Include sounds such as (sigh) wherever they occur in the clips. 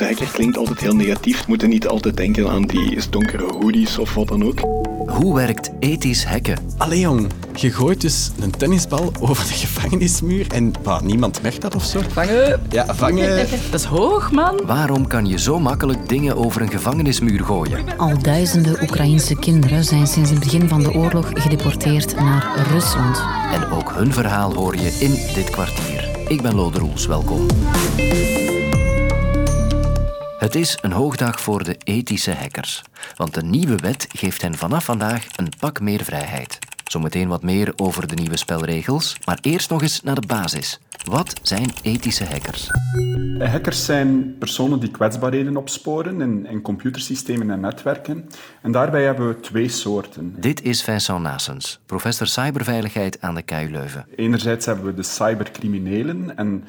hacker klinkt altijd heel negatief. We moeten niet altijd denken aan die donkere hoodies of wat dan ook. Hoe werkt ethisch hacken? Allee jong, je gooit dus een tennisbal over de gevangenismuur en bah, niemand merkt dat of zo. Vangen! Ja, vangen. (laughs) Dat is hoog, man. Waarom kan je zo makkelijk dingen over een gevangenismuur gooien? Al duizenden Oekraïnse kinderen zijn sinds het begin van de oorlog gedeporteerd naar Rusland. En ook hun verhaal hoor je in dit kwartier. Ik ben Lode Roels, welkom. Het is een hoogdag voor de ethische hackers. Want de nieuwe wet geeft hen vanaf vandaag een pak meer vrijheid. Zometeen wat meer over de nieuwe spelregels, maar eerst nog eens naar de basis. Wat zijn ethische hackers? Hackers zijn personen die kwetsbaarheden opsporen in, in computersystemen en netwerken. En daarbij hebben we twee soorten. Dit is Vincent Nassens, professor cyberveiligheid aan de KU Leuven. Enerzijds hebben we de cybercriminelen en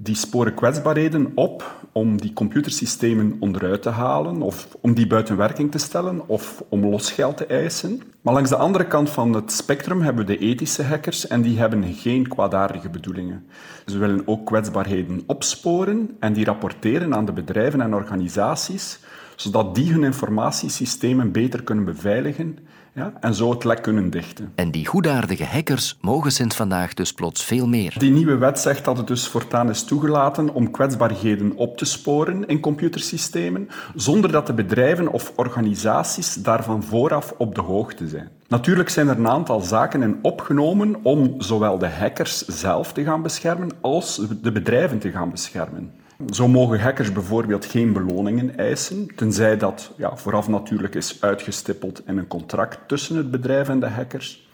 die sporen kwetsbaarheden op om die computersystemen onderuit te halen of om die buiten werking te stellen of om losgeld te eisen. Maar langs de andere kant van het spectrum hebben we de ethische hackers en die hebben geen kwaadaardige bedoelingen. Ze willen ook kwetsbaarheden opsporen en die rapporteren aan de bedrijven en organisaties zodat die hun informatiesystemen beter kunnen beveiligen ja, en zo het lek kunnen dichten. En die goedaardige hackers mogen sinds vandaag dus plots veel meer. Die nieuwe wet zegt dat het dus voortaan is toegelaten om kwetsbaarheden op te sporen in computersystemen, zonder dat de bedrijven of organisaties daarvan vooraf op de hoogte zijn. Natuurlijk zijn er een aantal zaken in opgenomen om zowel de hackers zelf te gaan beschermen als de bedrijven te gaan beschermen. Zo mogen hackers bijvoorbeeld geen beloningen eisen, tenzij dat ja, vooraf natuurlijk is uitgestippeld in een contract tussen het bedrijf en de hackers.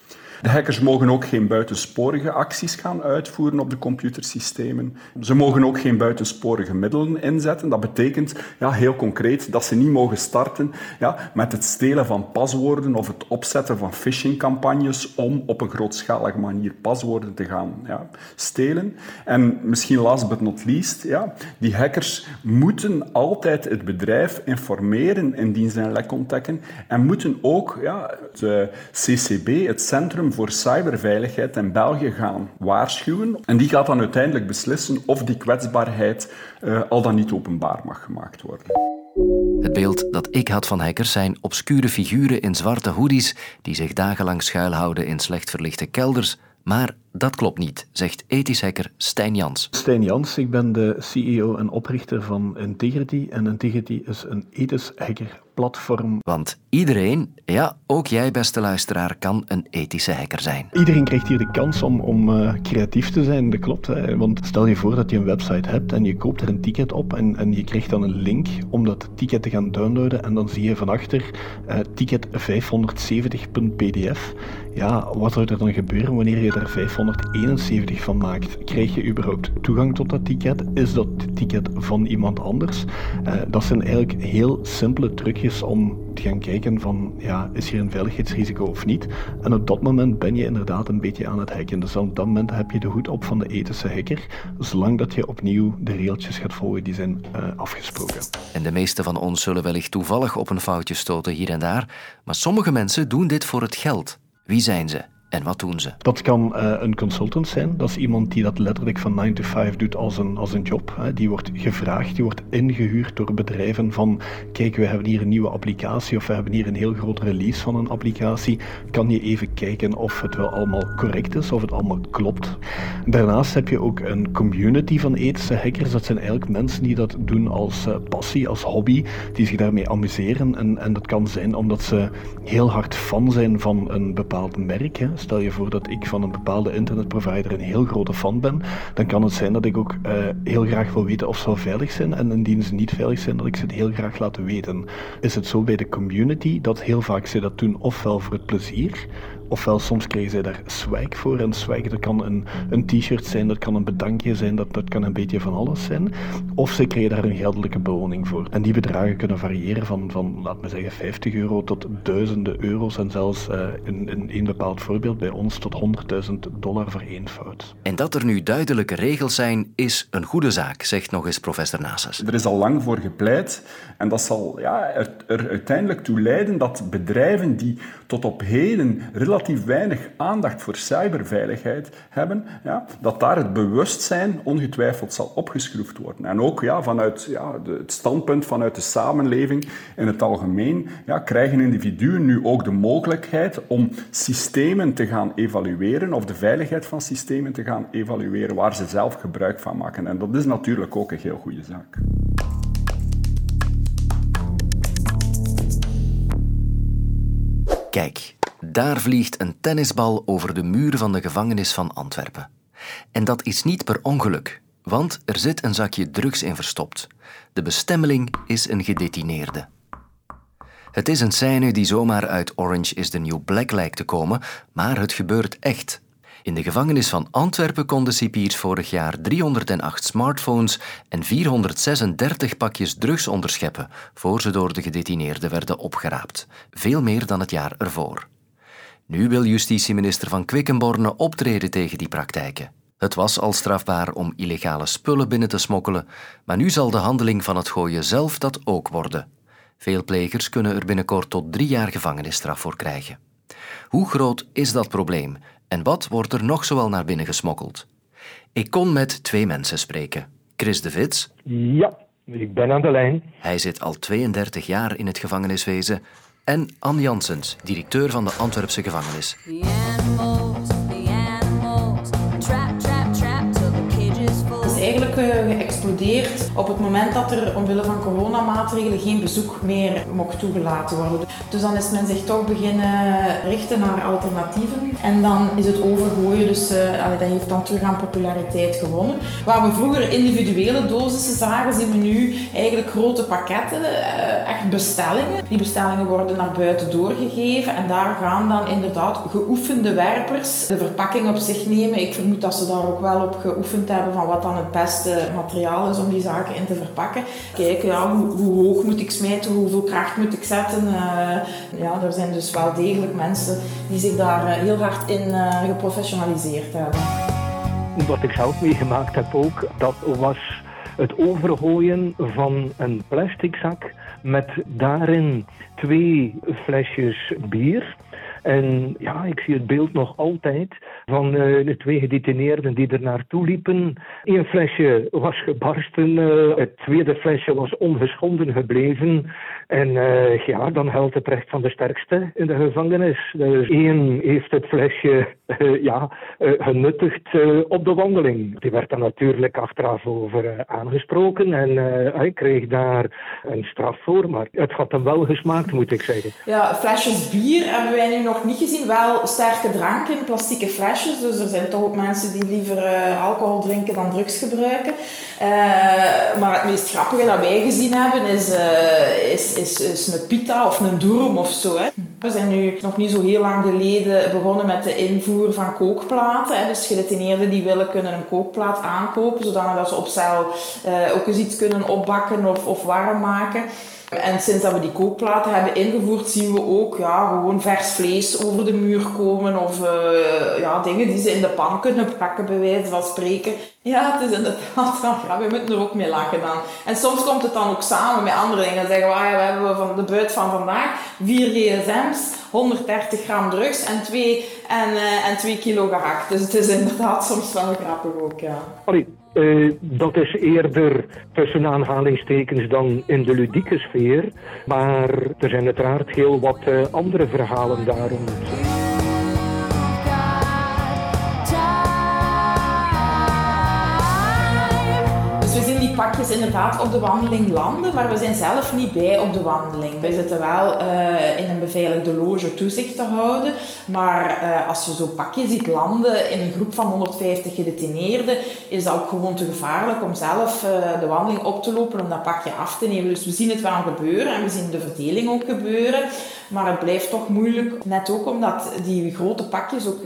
De hackers mogen ook geen buitensporige acties gaan uitvoeren op de computersystemen. Ze mogen ook geen buitensporige middelen inzetten. Dat betekent ja, heel concreet dat ze niet mogen starten ja, met het stelen van paswoorden of het opzetten van phishingcampagnes om op een grootschalige manier paswoorden te gaan ja, stelen. En misschien last but not least, ja, die hackers moeten altijd het bedrijf informeren indien ze een lek ontdekken en moeten ook ja, het CCB, het Centrum voor Cyberveiligheid in België gaan waarschuwen. En die gaat dan uiteindelijk beslissen of die kwetsbaarheid uh, al dan niet openbaar mag gemaakt worden. Het beeld dat ik had van hackers zijn obscure figuren in zwarte hoodies die zich dagenlang schuilhouden in slecht verlichte kelders. Maar dat klopt niet, zegt ethisch hacker Stijn Jans. Stijn Jans, ik ben de CEO en oprichter van Integrity. En Integrity is een ethisch hacker platform. Want iedereen, ja, ook jij beste luisteraar, kan een ethische hacker zijn. Iedereen krijgt hier de kans om, om uh, creatief te zijn, dat klopt. Hè. Want stel je voor dat je een website hebt en je koopt er een ticket op en, en je krijgt dan een link om dat ticket te gaan downloaden en dan zie je van achter uh, ticket 570.pdf. Ja, wat zou er dan gebeuren wanneer je daar 571 van maakt? Krijg je überhaupt toegang tot dat ticket? Is dat ticket van iemand anders? Uh, dat zijn eigenlijk heel simpele trucjes om te gaan kijken van, ja, is hier een veiligheidsrisico of niet? En op dat moment ben je inderdaad een beetje aan het hacken. Dus op dat moment heb je de hoed op van de ethische hacker, zolang dat je opnieuw de regeltjes gaat volgen die zijn uh, afgesproken. En de meeste van ons zullen wellicht toevallig op een foutje stoten hier en daar, maar sommige mensen doen dit voor het geld. Wie zijn ze? En wat doen ze? Dat kan uh, een consultant zijn. Dat is iemand die dat letterlijk van 9 to 5 doet als een, als een job. Hè. Die wordt gevraagd, die wordt ingehuurd door bedrijven van kijk, we hebben hier een nieuwe applicatie of we hebben hier een heel groot release van een applicatie. Kan je even kijken of het wel allemaal correct is, of het allemaal klopt. Daarnaast heb je ook een community van ethische hackers. Dat zijn eigenlijk mensen die dat doen als uh, passie, als hobby, die zich daarmee amuseren. En, en dat kan zijn omdat ze heel hard fan zijn van een bepaald merk. Hè. Stel je voor dat ik van een bepaalde internetprovider een heel grote fan ben, dan kan het zijn dat ik ook uh, heel graag wil weten of ze veilig zijn en indien ze niet veilig zijn, dat ik ze het heel graag laat weten. Is het zo bij de community dat heel vaak ze dat doen ofwel voor het plezier, ofwel soms krijgen zij daar swag voor. En swag, dat kan een, een t-shirt zijn, dat kan een bedankje zijn, dat, dat kan een beetje van alles zijn. Of ze krijgen daar een geldelijke beloning voor. En die bedragen kunnen variëren van, van laat me zeggen, 50 euro tot duizenden euro's. En zelfs uh, in, in een bepaald voorbeeld bij ons tot 100.000 dollar voor één fout. En dat er nu duidelijke regels zijn, is een goede zaak, zegt nog eens professor Nasus. Er is al lang voor gepleit. En dat zal ja, er, er uiteindelijk toe leiden dat bedrijven die tot op heden relatief relatief weinig aandacht voor cyberveiligheid hebben, ja, dat daar het bewustzijn ongetwijfeld zal opgeschroefd worden. En ook ja, vanuit ja, het standpunt vanuit de samenleving in het algemeen ja, krijgen individuen nu ook de mogelijkheid om systemen te gaan evalueren of de veiligheid van systemen te gaan evalueren waar ze zelf gebruik van maken. En dat is natuurlijk ook een heel goede zaak. Kijk, daar vliegt een tennisbal over de muur van de gevangenis van Antwerpen. En dat is niet per ongeluk, want er zit een zakje drugs in verstopt. De bestemmeling is een gedetineerde. Het is een scène die zomaar uit Orange is the New Black lijkt te komen, maar het gebeurt echt. In de gevangenis van Antwerpen konden cipiers vorig jaar 308 smartphones en 436 pakjes drugs onderscheppen voor ze door de gedetineerden werden opgeraapt. Veel meer dan het jaar ervoor. Nu wil justitieminister van Quickenborne optreden tegen die praktijken. Het was al strafbaar om illegale spullen binnen te smokkelen, maar nu zal de handeling van het gooien zelf dat ook worden. Veel plegers kunnen er binnenkort tot drie jaar gevangenisstraf voor krijgen. Hoe groot is dat probleem en wat wordt er nog zoal naar binnen gesmokkeld? Ik kon met twee mensen spreken. Chris de Vits. Ja, ik ben aan de lijn. Hij zit al 32 jaar in het gevangeniswezen. En Anne Janssens, directeur van de Antwerpse gevangenis. Eigenlijk uh, geëxplodeerd op het moment dat er omwille van coronamaatregelen geen bezoek meer mocht toegelaten worden. Dus dan is men zich toch beginnen richten naar alternatieven. En dan is het overgooien, dus uh, dat heeft dan terug aan populariteit gewonnen. Waar we vroeger individuele dosissen zagen, zien we nu eigenlijk grote pakketten, uh, echt bestellingen. Die bestellingen worden naar buiten doorgegeven en daar gaan dan inderdaad geoefende werpers de verpakking op zich nemen. Ik vermoed dat ze daar ook wel op geoefend hebben van wat dan het beste materiaal is om die zaken in te verpakken. Kijken, ja, hoe, hoog moet ik smijten, hoeveel kracht moet ik zetten. Uh, ja, er zijn dus wel degelijk mensen die zich daar heel hard in uh, geprofessionaliseerd hebben. Wat ik zelf meegemaakt heb ook, dat was het overgooien van een plastic zak met daarin twee flesjes bier. En ja, ik zie het beeld nog altijd van uh, de twee gedetineerden die er naartoe liepen. Eén flesje was gebarsten, uh, het tweede flesje was ongeschonden gebleven. En uh, ja, dan geldt het recht van de sterkste in de gevangenis. Dus één heeft het flesje ja, genuttigd op de wandeling. Die werd dan natuurlijk achteraf over aangesproken en hij kreeg daar een straf voor. Maar het had hem wel gesmaakt, moet ik zeggen. Ja, flesjes bier hebben wij nu nog niet gezien. Wel sterke drank in plastieke flesjes. Dus er zijn toch ook mensen die liever uh, alcohol drinken dan drugs gebruiken. Uh, maar het meest grappige dat wij gezien hebben is, uh, is, is, is, een pita of een doerm of zo. We zijn nu nog niet zo heel lang geleden begonnen met de invoer van kookplaten. Hè. Dus gedetineerden die willen kunnen een kookplaat aankopen, zodat ze op cel ook eens iets kunnen opbakken of, of warm maken. En sinds dat we die kookplaten hebben ingevoerd, zien we ook ja, gewoon vers vlees over de muur komen. Of uh, ja, dingen die ze in de pan kunnen pakken, bij wijze van spreken. Ja, het is inderdaad (laughs) wel ja, we moeten er ook mee lachen dan. En soms komt het dan ook samen met andere dingen. Dan zeggen we, ah, ja, we hebben van de buit van vandaag vier gsm's, 130 gram drugs en 2 en, twee kilo gehakt. Dus het is inderdaad soms wel grappig ook, ja. Uh, dat is eerder tussen aanhalingstekens dan in de ludieke sfeer. Maar er zijn uiteraard heel wat uh, andere verhalen daarom. Pakjes inderdaad op de wandeling landen, maar we zijn zelf niet bij op de wandeling. Wij zitten wel uh, in een beveiligde loge toezicht te houden, maar uh, als je zo'n pakje ziet landen in een groep van 150 gedetineerden, is dat ook gewoon te gevaarlijk om zelf uh, de wandeling op te lopen om dat pakje af te nemen. Dus we zien het wel gebeuren en we zien de verdeling ook gebeuren, maar het blijft toch moeilijk, net ook omdat die grote pakjes ook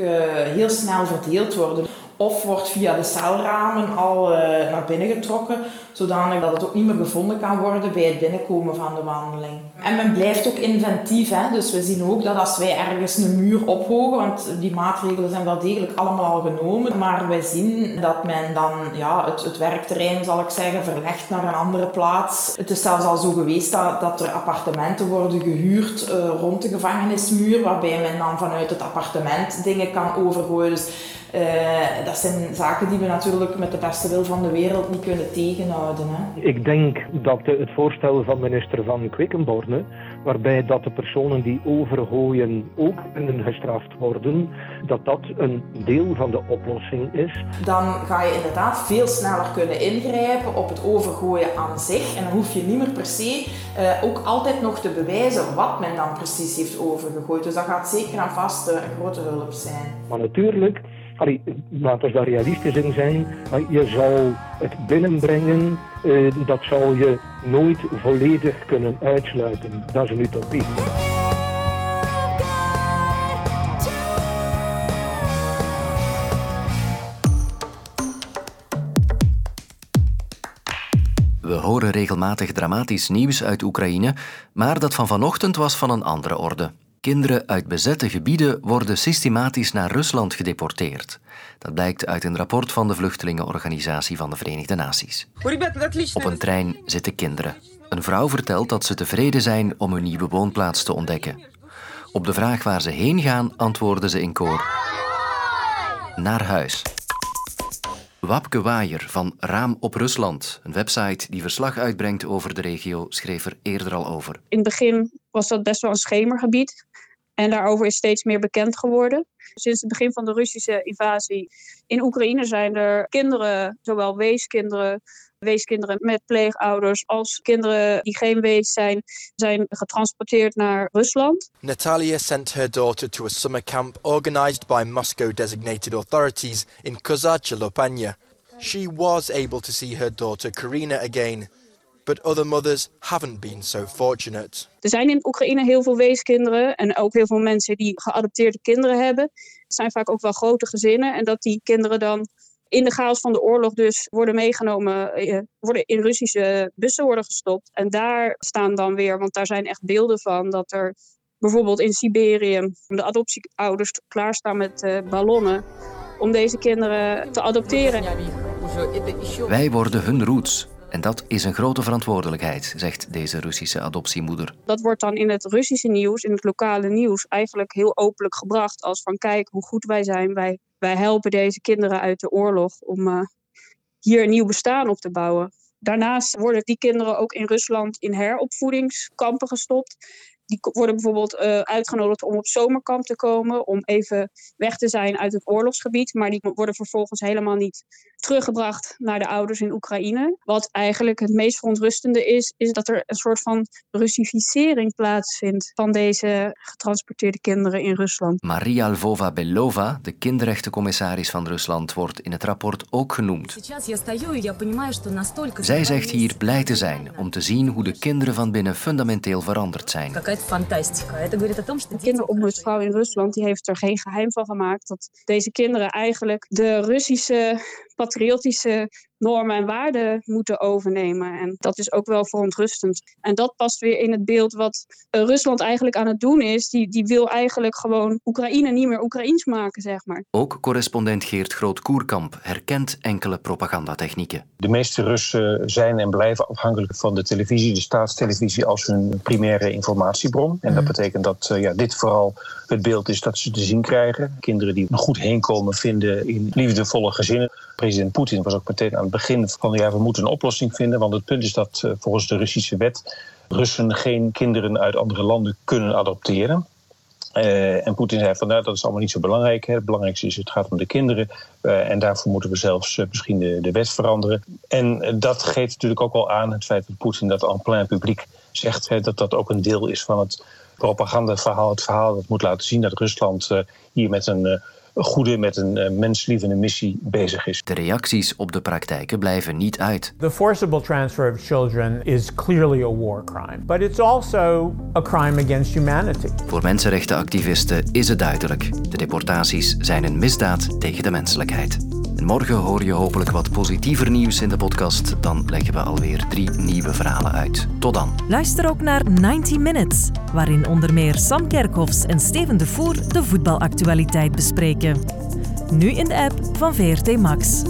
heel snel verdeeld worden. Of wordt via de celramen al uh, naar binnen getrokken, zodanig dat het ook niet meer gevonden kan worden bij het binnenkomen van de wandeling. En men blijft ook inventief, hè? dus we zien ook dat als wij ergens een muur ophogen, want die maatregelen zijn wel degelijk allemaal al genomen, maar wij zien dat men dan ja, het, het werkterrein, zal ik zeggen, verlegt naar een andere plaats. Het is zelfs al zo geweest dat, dat er appartementen worden gehuurd uh, rond de gevangenismuur, waarbij men dan vanuit het appartement dingen kan overgooien. Dus uh, dat zijn zaken die we natuurlijk met de beste wil van de wereld niet kunnen tegenhouden. Hè. Ik denk dat het voorstel van minister Van Quickenborne, waarbij dat de personen die overgooien ook kunnen gestraft worden, dat dat een deel van de oplossing is. Dan ga je inderdaad veel sneller kunnen ingrijpen op het overgooien aan zich. En dan hoef je niet meer per se uh, ook altijd nog te bewijzen wat men dan precies heeft overgegooid. Dus dat gaat zeker en vast uh, een grote hulp zijn. Maar natuurlijk Allee, laten we daar realistisch in zijn. Je zal het binnenbrengen, eh, dat zal je nooit volledig kunnen uitsluiten. Dat is een utopie. We horen regelmatig dramatisch nieuws uit Oekraïne, maar dat van vanochtend was van een andere orde. Kinderen uit bezette gebieden worden systematisch naar Rusland gedeporteerd. Dat blijkt uit een rapport van de Vluchtelingenorganisatie van de Verenigde Naties. Op een trein zitten kinderen. Een vrouw vertelt dat ze tevreden zijn om hun nieuwe woonplaats te ontdekken. Op de vraag waar ze heen gaan, antwoorden ze in koor: Naar huis. Wapke Waaier van Raam op Rusland, een website die verslag uitbrengt over de regio, schreef er eerder al over. In het begin was dat best wel een schemergebied. En daarover is steeds meer bekend geworden. Sinds het begin van de Russische invasie in Oekraïne zijn er kinderen, zowel weeskinderen, weeskinderen met pleegouders als kinderen die geen wees zijn, zijn getransporteerd naar Rusland. Natalia sent her daughter to a summer camp organized by Moscow designated authorities in Kozacha Lopanya. She was able to see her daughter Karina again but other mothers haven't been so fortunate. Er zijn in Oekraïne heel veel weeskinderen en ook heel veel mensen die geadopteerde kinderen hebben. Het zijn vaak ook wel grote gezinnen en dat die kinderen dan in de chaos van de oorlog dus worden meegenomen, eh, worden in Russische bussen worden gestopt. En daar staan dan weer, want daar zijn echt beelden van, dat er bijvoorbeeld in Siberië de adoptieouders klaarstaan met uh, ballonnen om deze kinderen te adopteren. Wij worden hun roots. En dat is een grote verantwoordelijkheid, zegt deze Russische adoptiemoeder. Dat wordt dan in het Russische nieuws, in het lokale nieuws, eigenlijk heel openlijk gebracht als van kijk hoe goed wij zijn. Wij, wij helpen deze kinderen uit de oorlog om uh, hier een nieuw bestaan op te bouwen. Daarnaast worden die kinderen ook in Rusland in heropvoedingskampen gestopt. Die worden bijvoorbeeld uh, uitgenodigd om op zomerkamp te komen, om even weg te zijn uit het oorlogsgebied. Maar die worden vervolgens helemaal niet teruggebracht naar de ouders in Oekraïne. Wat eigenlijk het meest verontrustende is, is dat er een soort van Russificering plaatsvindt van deze getransporteerde kinderen in Rusland. Maria Lvova-Belova, de kinderrechtencommissaris van Rusland, wordt in het rapport ook genoemd. Zij zegt hier blij te zijn om te zien hoe de kinderen van binnen fundamenteel veranderd zijn. De kinderombudsvrouw in Rusland die heeft er geen geheim van gemaakt dat deze kinderen eigenlijk de Russische patriotische normen en waarden moeten overnemen. En dat is ook wel verontrustend. En dat past weer in het beeld wat eh, Rusland eigenlijk aan het doen is. Die, die wil eigenlijk gewoon Oekraïne niet meer Oekraïens maken, zeg maar. Ook correspondent Geert Groot-Koerkamp herkent enkele propagandatechnieken. De meeste Russen zijn en blijven afhankelijk van de televisie, de staatstelevisie, als hun primaire informatiebron. En dat mhm. betekent dat uh, ja, dit vooral het beeld is dat ze te zien krijgen. Kinderen die goed heen komen vinden in liefdevolle gezinnen. President Poetin was ook meteen aan het begin van ja, we moeten een oplossing vinden. Want het punt is dat uh, volgens de Russische wet Russen geen kinderen uit andere landen kunnen adopteren. Uh, en Poetin zei van nou, dat is allemaal niet zo belangrijk. Hè. Het belangrijkste is het gaat om de kinderen. Uh, en daarvoor moeten we zelfs misschien de, de wet veranderen. En dat geeft natuurlijk ook wel aan het feit dat Poetin dat en plein publiek zegt. Hè, dat dat ook een deel is van het propagandaverhaal. Het verhaal dat moet laten zien dat Rusland hier met een goede, met een uh, menslievende missie bezig is. De reacties op de praktijken blijven niet uit. The forcible transfer of children is clearly a war crime, but it's also a crime against humanity. Voor mensenrechtenactivisten is het duidelijk. De deportaties zijn een misdaad tegen de menselijkheid. En morgen hoor je hopelijk wat positiever nieuws in de podcast. Dan leggen we alweer drie nieuwe verhalen uit. Tot dan. Luister ook naar 90 Minutes, waarin onder meer Sam Kerkhoffs en Steven de Voer de voetbalactualiteit bespreken. Nu in de app van VRT Max.